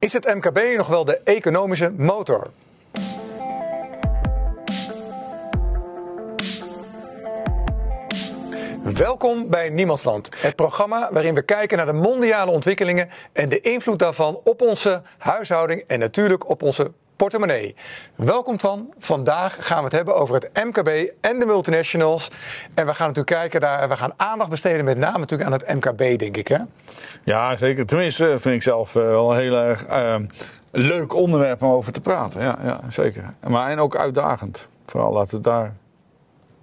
Is het MKB nog wel de economische motor? Welkom bij Niemandsland, het programma waarin we kijken naar de mondiale ontwikkelingen en de invloed daarvan op onze huishouding en natuurlijk op onze portemonnee. Welkom Twan. Vandaag gaan we het hebben over het MKB en de multinationals. En we gaan natuurlijk kijken daar, we gaan aandacht besteden met name natuurlijk aan het MKB, denk ik. Hè? Ja, zeker. Tenminste, vind ik zelf eh, wel heel erg uh, leuk onderwerp om over te praten. Ja, ja, zeker. Maar en ook uitdagend. Vooral laten we daar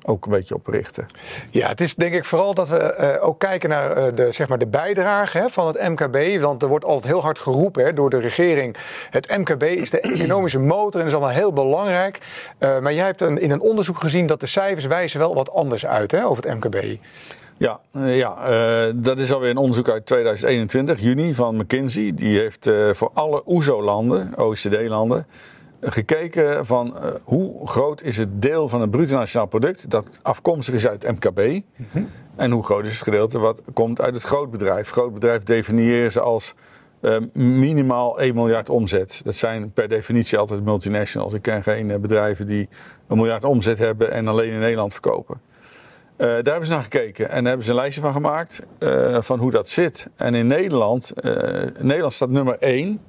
ook een beetje op richten. Ja, het is denk ik vooral dat we uh, ook kijken naar uh, de, zeg maar de bijdrage hè, van het MKB. Want er wordt altijd heel hard geroepen hè, door de regering. Het MKB is de economische motor en is allemaal heel belangrijk. Uh, maar jij hebt een, in een onderzoek gezien dat de cijfers wijzen wel wat anders uit hè, over het MKB. Ja, ja dat is alweer een onderzoek uit 2021, juni, van McKinsey. Die heeft voor alle OESO-landen, OECD-landen, gekeken van uh, hoe groot is het deel van het bruto nationaal product dat afkomstig is uit MKB. Mm -hmm. En hoe groot is het gedeelte wat komt uit het grootbedrijf. Grootbedrijf definiëren ze als uh, minimaal 1 miljard omzet. Dat zijn per definitie altijd multinationals. Ik ken geen uh, bedrijven die een miljard omzet hebben en alleen in Nederland verkopen. daar hebben ze naar gekeken en daar hebben ze een lijstje van gemaakt van hoe dat zit. En in Nederland, Nederland staat nummer 1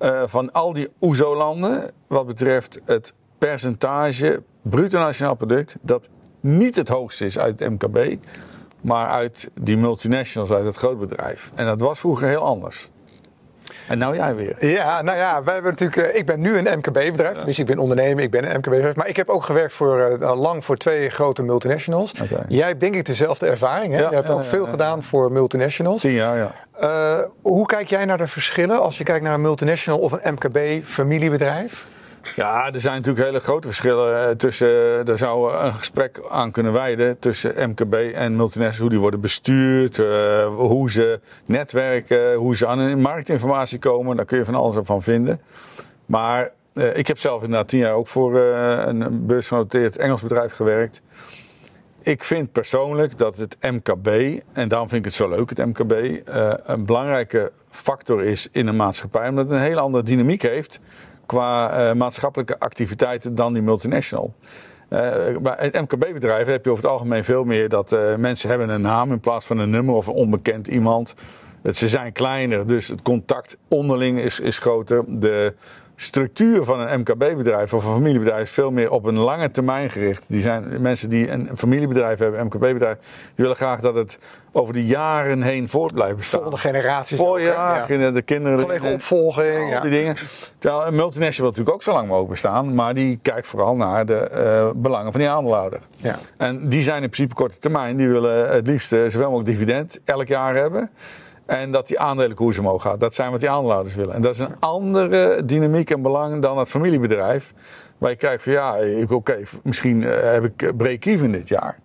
uh, van al die OESO-landen wat betreft het percentage bruto nationaal product dat niet het hoogste is uit het MKB, maar uit die multinationals, uit het grootbedrijf. En dat was vroeger heel anders. En nou jij weer. Ja, nou ja, wij hebben natuurlijk, ik ben nu een MKB-bedrijf. Tenminste, ik ben ondernemer, ik ben een MKB-bedrijf. Maar ik heb ook gewerkt voor, uh, lang voor twee grote multinationals. Okay. Jij hebt denk ik dezelfde ervaring. Hè? Ja, je hebt ja, ook veel gedaan voor multinationals. Tien jaar, ja. Uh, hoe kijk jij naar de verschillen als je kijkt naar een multinational of een MKB-familiebedrijf? Ja, er zijn natuurlijk hele grote verschillen tussen. Daar zou een gesprek aan kunnen wijden tussen MKB en multinationals. Hoe die worden bestuurd, hoe ze netwerken, hoe ze aan marktinformatie komen. Daar kun je van alles van vinden. Maar ik heb zelf inderdaad tien jaar ook voor een beursgenoteerd Engels bedrijf gewerkt. Ik vind persoonlijk dat het MKB, en daarom vind ik het zo leuk, het MKB, een belangrijke factor is in een maatschappij. Omdat het een hele andere dynamiek heeft qua uh, maatschappelijke activiteiten dan die multinational. Bij MKB-bedrijven heb je over het algemeen veel meer dat mensen hebben een naam in plaats van een nummer of een onbekend iemand. Ze zijn kleiner, dus het contact onderling is, is groter. De structuur van een MKB-bedrijf of een familiebedrijf is veel meer op een lange termijn gericht. Die zijn mensen die een familiebedrijf hebben, MKB-bedrijf, die willen graag dat het over de jaren heen voort blijft bestaan. Volgende generaties. Voor ja, ja, de kinderen. Opvolging. Al ja. die dingen. Terwijl een multinational wil natuurlijk ook zo lang mogelijk bestaan, maar die kijkt vooral naar de uh, belangen van die aandeelhouder. Ja. En die zijn in principe korte termijn. Die willen het liefst uh, zoveel mogelijk dividend elk jaar hebben. En dat die aandelenkoers omhoog gaat. Dat zijn wat die aandeelhouders willen. En dat is een andere dynamiek en belang dan het familiebedrijf. Waar je kijkt van ja, oké, misschien uh, heb ik break-even dit jaar.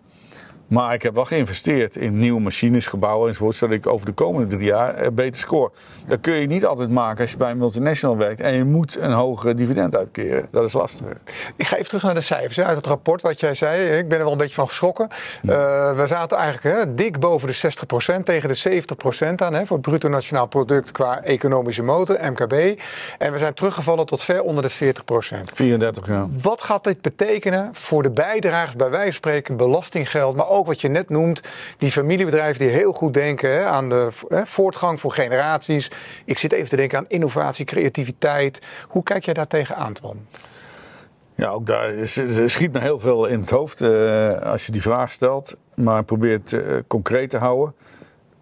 Maar ik heb wel geïnvesteerd in nieuwe machines, gebouwen enzovoort, zodat ik over de komende drie jaar beter score. Dat kun je niet altijd maken als je bij een multinational werkt en je moet een hoger dividend uitkeren. Dat is lastiger. Ik ga even terug naar de cijfers hè, uit het rapport wat jij zei. Ik ben er wel een beetje van geschrokken. Ja. Uh, we zaten eigenlijk hè, dik boven de 60% tegen de 70% aan hè, voor het bruto nationaal product qua economische motor, MKB. En we zijn teruggevallen tot ver onder de 40%. 34, ja. Wat gaat dit betekenen voor de bijdragers, bij wijze van spreken, belastinggeld, maar ook ook wat je net noemt, die familiebedrijven die heel goed denken hè, aan de hè, voortgang voor generaties. Ik zit even te denken aan innovatie, creativiteit. Hoe kijk jij daar tegenaan, Twan? Ja, ook daar schiet me heel veel in het hoofd uh, als je die vraag stelt. Maar probeer het uh, concreet te houden.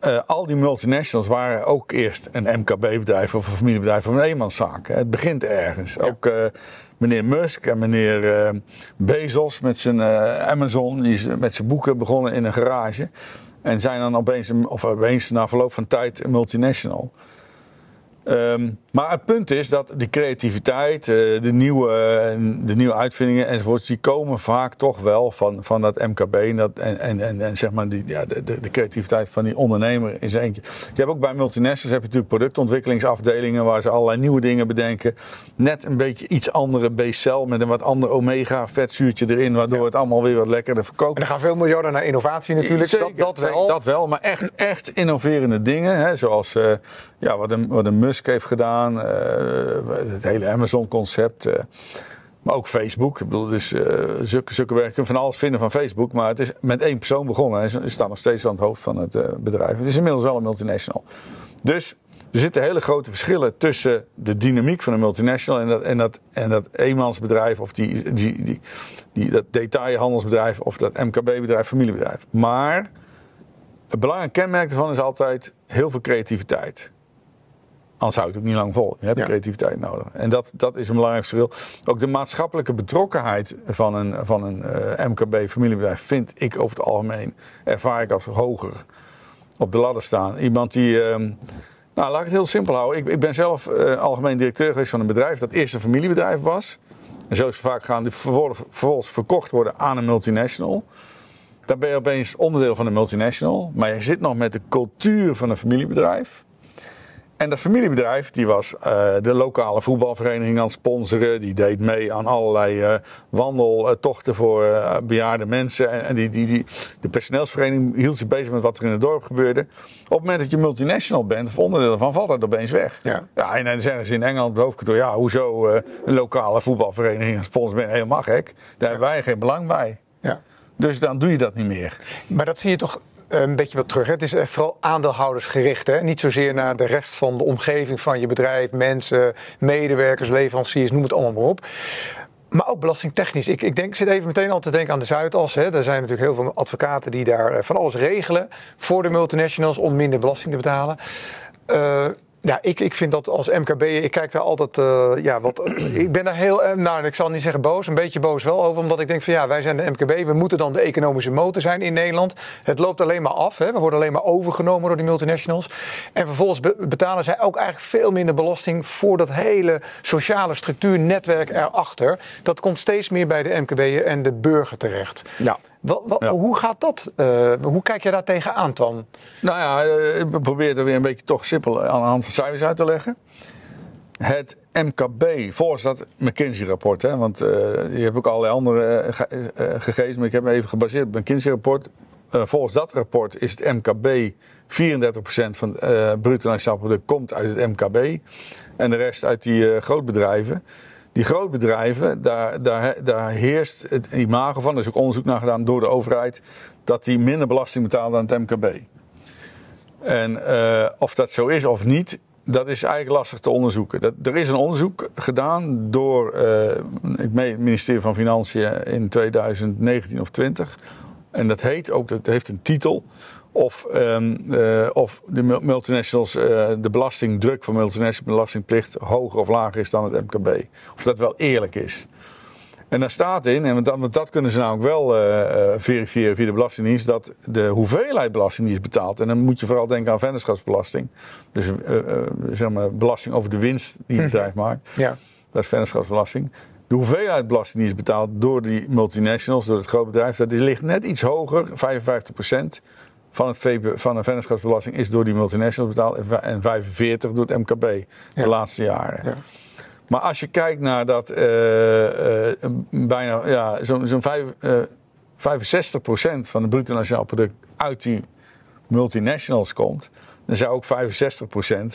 Uh, al die multinationals waren ook eerst een MKB-bedrijf of een familiebedrijf of een eenmanszaak. Het begint ergens. Ja. Ook meneer Musk en meneer uh, Bezos met zijn uh, Amazon, die is met zijn boeken begonnen in een garage. En zijn dan opeens, of opeens na verloop van tijd een multinational. Um, maar het punt is dat de creativiteit, de nieuwe, de nieuwe uitvindingen enzovoorts, die komen vaak toch wel van, van dat MKB en, dat, en, en, en zeg maar die, ja, de, de creativiteit van die ondernemer in zijn eentje. Je hebt ook bij multinationals heb je natuurlijk productontwikkelingsafdelingen waar ze allerlei nieuwe dingen bedenken. Net een beetje iets andere B-cel met een wat ander omega vetzuurtje erin, waardoor ja. het allemaal weer wat lekkerder verkoopt. En er gaan veel miljarden naar innovatie natuurlijk. Zeker, dat, dat wel. Dat wel, maar echt, echt innoverende dingen, hè, zoals uh, ja, wat een, wat een Musk heeft gedaan. Het hele Amazon-concept. Maar ook Facebook. Ik bedoel, dus uh, Zuckerberg kan van alles vinden van Facebook. Maar het is met één persoon begonnen. Hij staat nog steeds aan het hoofd van het bedrijf. Het is inmiddels wel een multinational. Dus er zitten hele grote verschillen tussen de dynamiek van een multinational en dat, en dat, en dat eenmansbedrijf of die, die, die, dat detailhandelsbedrijf of dat MKB-bedrijf, familiebedrijf. Maar het belangrijke kenmerk ervan is altijd heel veel creativiteit. Anders houdt het ook niet lang vol. Je hebt creativiteit nodig. En dat, dat is een belangrijk verschil. Ook de maatschappelijke betrokkenheid van een, van een uh, MKB-familiebedrijf vind ik over het algemeen, ervaar ik als hoger op de ladder staan. Iemand die. Uh, nou, laat ik het heel simpel houden. Ik, ik ben zelf uh, algemeen directeur geweest van een bedrijf dat eerst een familiebedrijf was. En zo is het vaak gaan, die vervolgens verkocht worden aan een multinational. Dan ben je opeens onderdeel van een multinational. Maar je zit nog met de cultuur van een familiebedrijf. En dat familiebedrijf die was uh, de lokale voetbalvereniging aan het sponsoren. Die deed mee aan allerlei uh, wandeltochten voor uh, bejaarde mensen. En, en die, die, die, de personeelsvereniging hield zich bezig met wat er in het dorp gebeurde. Op het moment dat je multinational bent of onderdeel ervan, valt dat opeens weg. Ja. ja en dan zeggen ze in Engeland het hoofdkantoor, ja, hoezo een lokale voetbalvereniging aan sponsor ben helemaal gek. Daar hebben wij geen belang bij. Ja. Dus dan doe je dat niet meer. Maar dat zie je toch een beetje wat terug. Het is vooral aandeelhoudersgericht. Hè? Niet zozeer naar de rest van de omgeving van je bedrijf, mensen, medewerkers, leveranciers, noem het allemaal maar op. Maar ook belastingtechnisch. Ik, ik, denk, ik zit even meteen al te denken aan de Zuidas. Hè. Er zijn natuurlijk heel veel advocaten die daar eh, van alles regelen voor de multinationals om minder belasting te betalen. Uh, ja, ik, ik vind dat als MKB, ik kijk daar altijd, uh, ja, wat, ik ben daar heel, eh, nou, ik zal niet zeggen boos, een beetje boos wel over, omdat ik denk van ja, wij zijn de MKB, we moeten dan de economische motor zijn in Nederland. Het loopt alleen maar af, hè. we worden alleen maar overgenomen door die multinationals. En vervolgens betalen zij ook eigenlijk veel minder belasting voor dat hele sociale structuurnetwerk erachter. Dat komt steeds meer bij de MKB en de burger terecht. Ja. Wat, Hoe gaat dat? Uh, hoe kijk je daar tegenaan, Twan? Nou ja, eh, ik probeer het weer een beetje toch simpel aan de hand van cijfers uit te leggen. Het MKB, volgens dat McKinsey-rapport, want uh, je hebt ook allerlei andere uh, gegevens, maar ik heb me even gebaseerd op het McKinsey-rapport. volgens dat rapport is het MKB 34% van het bruto nationaal product komt uit het MKB en de rest uit die grootbedrijven. Die grootbedrijven, daar, daar, daar heerst het imago van, er is ook onderzoek naar gedaan door de overheid, dat die minder belasting betalen dan het MKB. En uh, of dat zo is of niet, dat is eigenlijk lastig te onderzoeken. Dat, er is een onderzoek gedaan door uh, het ministerie van Financiën in 2019 of 20. En dat heet ook, dat heeft een titel of, um, uh, of de multinationals, uh, de belastingdruk van multinationals, belastingplicht hoger of lager is dan het MKB. Of dat wel eerlijk is. En daar staat in, en dat, dat kunnen ze namelijk wel uh, verifiëren via de Belastingdienst, dat de hoeveelheid belasting die is betaald, en dan moet je vooral denken aan vennootschapsbelasting, dus zeg maar belasting over de winst die het hm. bedrijf maakt, ja. dat is vennootschapsbelasting. De hoeveelheid belasting die is betaald door die multinationals, door het grootbedrijf, dat ligt net iets hoger, 55 procent van, het van de vennootschapsbelasting is door die multinationals betaald en 45 door het MKB de laatste jaren. Ja. Maar als je kijkt naar dat uh, uh, bijna ja, zo'n zo uh, 65% van het bruto nationaal product uit die multinationals komt, dan zou ook 65%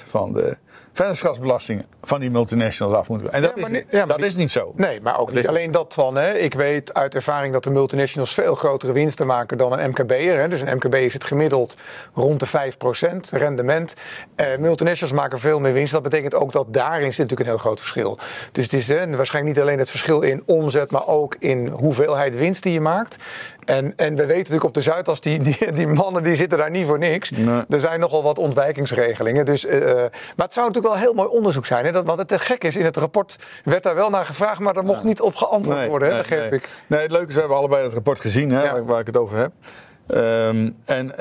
van de vennootschapsbelasting van die multinationals af moeten. En dat, is, niet, dat is niet zo. Nee, maar ook niet alleen dat van. Hè. Ik weet uit ervaring dat de multinationals veel grotere winsten maken dan een MKB'er. Hè. Dus een MKB is het gemiddeld rond de 5% rendement. Eh, multinationals maken veel meer winst. Dat betekent ook dat daarin zit natuurlijk een heel groot verschil. Dus het is hè, waarschijnlijk niet alleen het verschil in omzet, maar ook in hoeveelheid winst die je maakt. En, en we weten natuurlijk op de Zuidas, die, die, die mannen die zitten daar niet voor niks. Er zijn nogal wat ontwijkingsregelingen. Dus, uh, maar het zou natuurlijk wel heel mooi onderzoek zijn. Hè? Dat, wat het te gek is, in het rapport werd daar wel naar gevraagd, maar er mocht niet op geantwoord worden, hè? Nee, ik. Nee, het leuke is, we hebben allebei het rapport gezien, hè, waar, waar, ik het over heb. Um, en uh,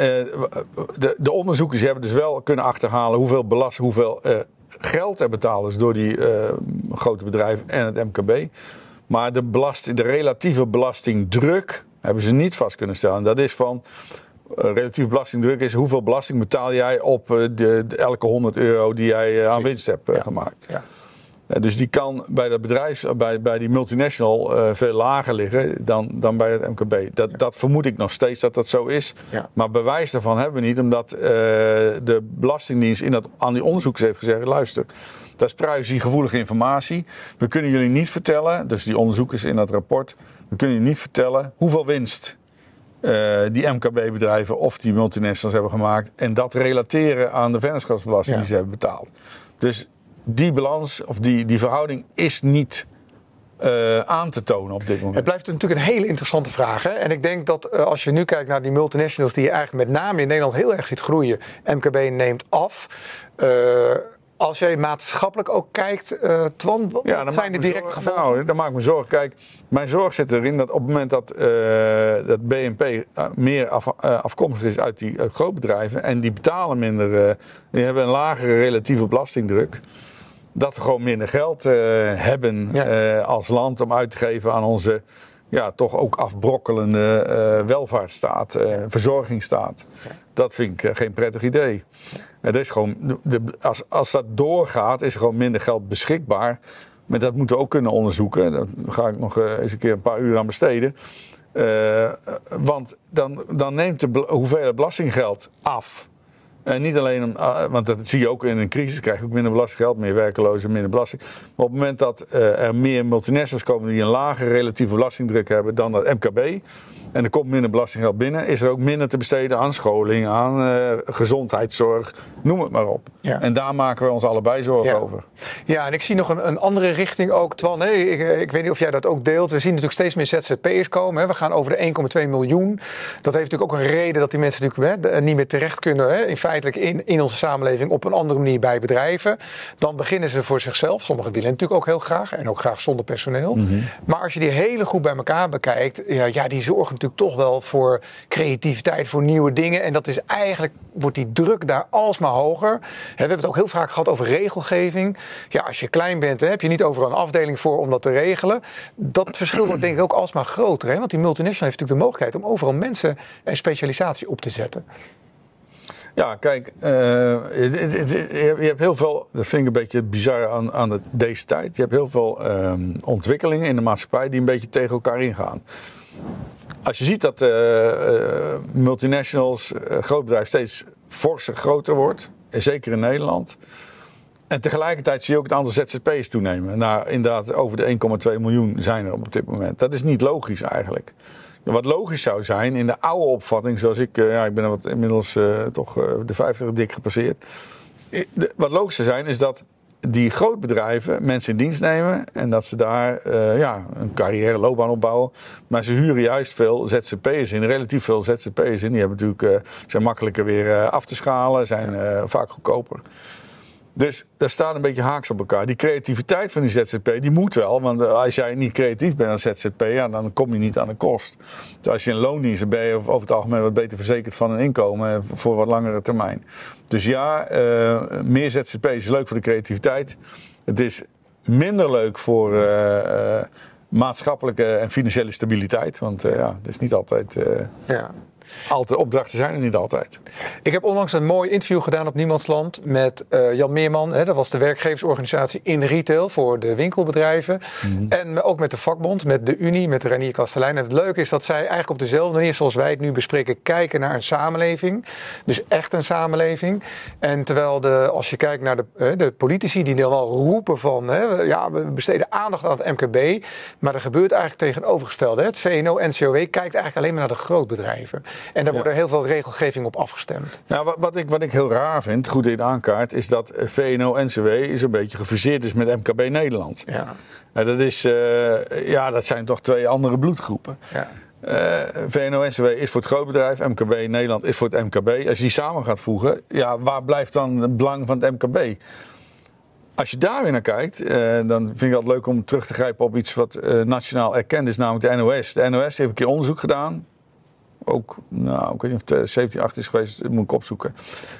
de, de, onderzoekers hebben dus wel kunnen achterhalen hoeveel belast, hoeveel uh, geld er betaald is door die uh, grote bedrijven en het MKB. Maar de, belast, de relatieve belastingdruk hebben ze niet vast kunnen stellen. En dat is van relatief belastingdruk is hoeveel belasting betaal jij op uh, de, de, elke 100 euro die jij uh, aan winst hebt gemaakt. Ja. Eh, dus die kan bij dat bedrijf, bij, bij die multinational uh, veel lager liggen dan, dan bij het MKB. Dat, dat vermoed ik nog steeds dat dat zo is. Maar bewijs daarvan hebben we niet, omdat uh, de Belastingdienst in dat, aan die onderzoekers heeft gezegd: luister, dat is privacygevoelige informatie. We kunnen jullie niet vertellen, dus die onderzoekers in dat rapport, we kunnen jullie niet vertellen hoeveel winst uh, die MKB-bedrijven of die multinationals hebben gemaakt. En dat relateren aan de vennootschapsbelasting Ja. die ze hebben betaald. Dus die balans of die, die verhouding is niet uh, aan te tonen op dit moment. Het blijft natuurlijk een hele interessante vraag. Hè? En ik denk dat uh, als je nu kijkt naar die multinationals die je eigenlijk met name in Nederland heel erg ziet groeien. MKB neemt af. Als jij maatschappelijk ook kijkt, uh, Twan, wat ja, zijn de directe gevolgen? Nou, dan maak ik me zorgen. Kijk, mijn zorg zit erin dat op het moment dat, uh, dat BNP uh, meer af, afkomstig is uit die grootbedrijven en die betalen minder, die hebben een lagere relatieve belastingdruk. Dat we gewoon minder geld hebben Ja. als land om uit te geven aan onze ja, toch ook afbrokkelende welvaartsstaat, verzorgingsstaat. Dat vind ik geen prettig idee. Het is gewoon, de, als, als dat doorgaat, is er gewoon minder geld beschikbaar. Maar dat moeten we ook kunnen onderzoeken. Daar ga ik nog eens een keer een paar uur aan besteden. Uh, want dan, dan neemt de hoeveelheid belastinggeld af. En niet alleen, uh, want dat zie je ook in een crisis, krijg je ook minder belastinggeld, meer werkelozen, minder belasting. Maar op het moment dat uh, er meer multinationals komen die een lagere relatieve belastingdruk hebben dan dat MKB, en er komt minder belastinggeld binnen, is er ook minder te besteden aan scholing, aan uh, gezondheidszorg, noem het maar op. Ja. En daar maken we ons allebei zorgen Ja. over. Ja, en ik zie nog een, een andere richting ook, Twan. Ik, ik weet niet of jij dat ook deelt. We zien natuurlijk steeds meer ZZP'ers komen. Hè. We gaan over de 1,2 miljoen. Dat heeft natuurlijk ook een reden dat die mensen natuurlijk hè, niet meer terecht kunnen. Hè, in feitelijk in, in onze samenleving op een andere manier bij bedrijven. Dan beginnen ze voor zichzelf. Sommigen willen natuurlijk ook heel graag. En ook graag zonder personeel. Mhm. Maar als je die hele groep bij elkaar bekijkt. Ja, ja, die zorgen natuurlijk toch wel voor creativiteit, voor nieuwe dingen. En dat is eigenlijk, wordt die druk daar alsmaar hoger. We hebben het ook heel vaak gehad over regelgeving. Ja, als je klein bent, heb je niet overal een afdeling voor om dat te regelen. Dat verschil wordt denk ik ook alsmaar groter. Hè? Want die multinational heeft natuurlijk de mogelijkheid om overal mensen en specialisatie op te zetten. Ja, kijk, het, je hebt heel veel, dat vind ik een beetje bizar aan, aan de, deze tijd. Je hebt heel veel um, ontwikkelingen in de maatschappij die een beetje tegen elkaar ingaan. Als je ziet dat uh, uh, multinationals, grootbedrijven steeds forser groter wordt, zeker in Nederland. En tegelijkertijd zie je ook het aantal ZZP'ers toenemen. Nou, inderdaad, over de 1,2 miljoen zijn er op dit moment. Dat is niet logisch eigenlijk. Wat logisch zou zijn, in de oude opvatting, zoals ik, ja, ik ben wat inmiddels toch de 50 dik gepasseerd. Wat logisch zou zijn, is dat die grootbedrijven mensen in dienst nemen en dat ze daar uh, ja, een carrière loopbaan opbouwen. Maar ze huren juist veel ZZP'ers in, relatief veel ZZP'ers in. Die hebben natuurlijk, zijn makkelijker weer af te schalen, zijn vaak goedkoper. Dus daar staat een beetje haaks op elkaar. Die creativiteit van die ZZP, die moet wel. Want als jij niet creatief bent als ZZP, ja, dan kom je niet aan de kost. Dus als je in loondienst ben je over het algemeen wat beter verzekerd van een inkomen voor wat langere termijn. Dus ja, uh, meer ZZP is leuk voor de creativiteit. Het is minder leuk voor maatschappelijke en financiële stabiliteit. Want ja, het is niet altijd... ja. Altijd, opdrachten zijn er niet altijd. Ik heb onlangs een mooi interview gedaan op Niemandsland met uh, Jan Meerman. Hè, dat was de werkgeversorganisatie in retail voor de winkelbedrijven. Mm -hmm. En ook met de vakbond, met de Unie, met Renier Kastelein. En het leuke is dat zij eigenlijk op dezelfde manier zoals wij het nu bespreken... kijken naar een samenleving. Dus echt een samenleving. En terwijl de, als je kijkt naar de, de politici die dan wel roepen van... Hè, ja, we besteden aandacht aan het MKB. Maar er gebeurt eigenlijk tegenovergestelde. Het VNO-NCOW kijkt eigenlijk alleen maar naar de grootbedrijven. En daar wordt er heel veel regelgeving op afgestemd. Nou, wat, wat, ik, wat ik heel raar vind, goed in aankaart, is dat VNO-NCW is een beetje gefuseerd is met MKB Nederland. Ja. Nou, dat, is, uh, ja, dat zijn toch twee andere bloedgroepen. Ja. Uh, VNO-NCW is voor het grootbedrijf, MKB Nederland is voor het MKB. Als je die samen gaat voegen, ja, waar blijft dan het belang van het MKB? Als je daar weer naar kijkt, uh, dan vind ik het leuk om terug te grijpen op iets wat uh, nationaal erkend is, namelijk de NOS. De NOS heeft een keer onderzoek gedaan ook, nou, ik weet niet of het 17, 18 is geweest, dat moet ik opzoeken.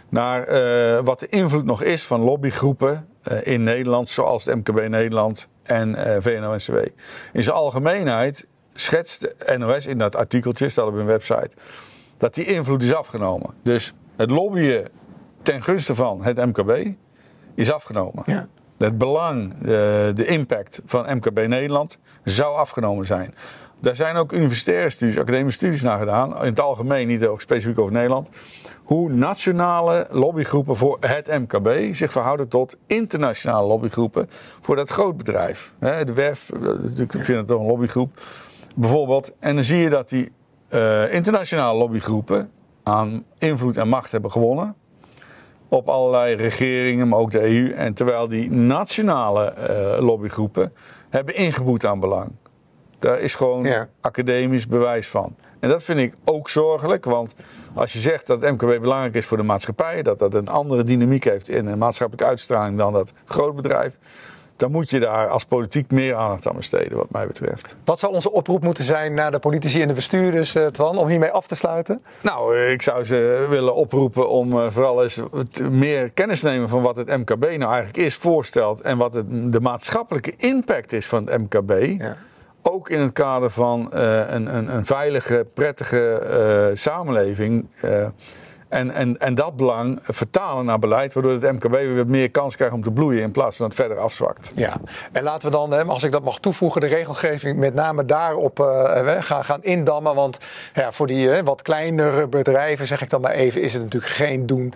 Naar uh, wat de invloed nog is van lobbygroepen uh, in Nederland, zoals het MKB Nederland en uh, VNO-NCW. In zijn algemeenheid schetst de NOS in dat artikeltje, staat op hun website, dat die invloed is afgenomen. Dus het lobbyen ten gunste van het MKB is afgenomen. Ja. het belang, eh, de impact van MKB Nederland zou afgenomen zijn. Daar zijn ook universitaire studies, academische studies naar gedaan. In het algemeen, niet ook specifiek over Nederland. Hoe nationale lobbygroepen voor het MKB zich verhouden tot internationale lobbygroepen voor dat grootbedrijf. De WEF, eh, ik vind het toch een lobbygroep. Bijvoorbeeld. En dan zie je dat die eh, internationale lobbygroepen aan invloed en macht hebben gewonnen. Op allerlei regeringen, maar ook de EU. En terwijl die nationale eh, lobbygroepen hebben ingeboet aan belang. Daar is gewoon Ja. academisch bewijs van. En dat vind ik ook zorgelijk, want als je zegt dat het MKB belangrijk is voor de maatschappij, dat dat een andere dynamiek heeft in een maatschappelijke uitstraling dan dat grootbedrijf, dan moet je daar als politiek meer aandacht aan besteden, wat mij betreft. Wat zou onze oproep moeten zijn naar de politici en de bestuurders, eh, Twan, om hiermee af te sluiten? Nou, eh, ik zou ze willen oproepen om eh, vooral eens meer kennis te nemen van wat het MKB nou eigenlijk is, voorstelt en wat het, de maatschappelijke impact is van het MKB. Ja. Ook in het kader van eh, een, een, een veilige, prettige eh, samenleving. eh, en, en, en dat belang vertalen naar beleid, waardoor het MKB weer wat meer kans krijgt om te bloeien in plaats van dat het verder afzwakt. Ja, en laten we dan, als ik dat mag toevoegen, de regelgeving met name daarop eh, gaan, gaan indammen. Want ja, voor die wat kleinere bedrijven, zeg ik dan maar even, is het natuurlijk geen doen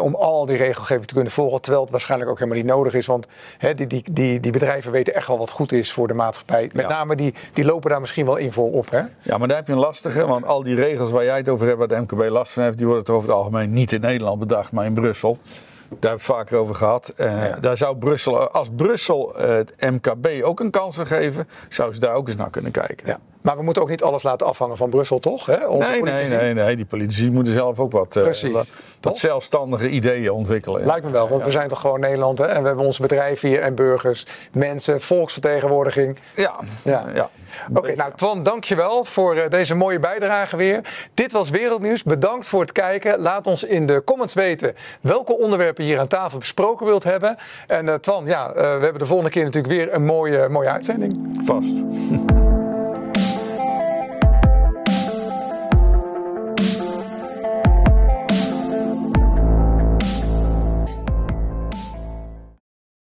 om al die regelgeving te kunnen volgen. Terwijl het waarschijnlijk ook helemaal niet nodig is. Want die, die, die, die bedrijven weten echt wel wat goed is voor de maatschappij. Met Ja. name die, die lopen daar misschien wel in voor op. Hè? Ja, maar daar heb je een lastige, want al die regels waar jij het over hebt, waar de MKB last van heeft, die worden er over het algemeen niet in Nederland bedacht, maar in Brussel. Daar heb ik het vaker over gehad. Eh, Daar zou Brussel, als Brussel het MKB ook een kans wil geven, zou ze daar ook eens naar kunnen kijken. Ja. Maar we moeten ook niet alles laten afhangen van Brussel, toch? Hè? Onze Nee, nee, nee, nee, die politici moeten zelf ook wat, eh, Precies. wat, zelfstandige ideeën ontwikkelen. Lijkt me wel, want we zijn toch gewoon Nederland hè? en we hebben onze bedrijven hier en burgers, mensen, volksvertegenwoordiging. Ja, Ja. ja. Oké, nou Twan, dankjewel voor eh, deze mooie bijdrage weer. Dit was Wereldnieuws. Bedankt voor het kijken. Laat ons in de comments weten welke onderwerpen je hier aan tafel besproken wilt hebben. En eh, Twan, ja, we hebben de volgende keer natuurlijk weer een mooie, mooie uitzending. vast.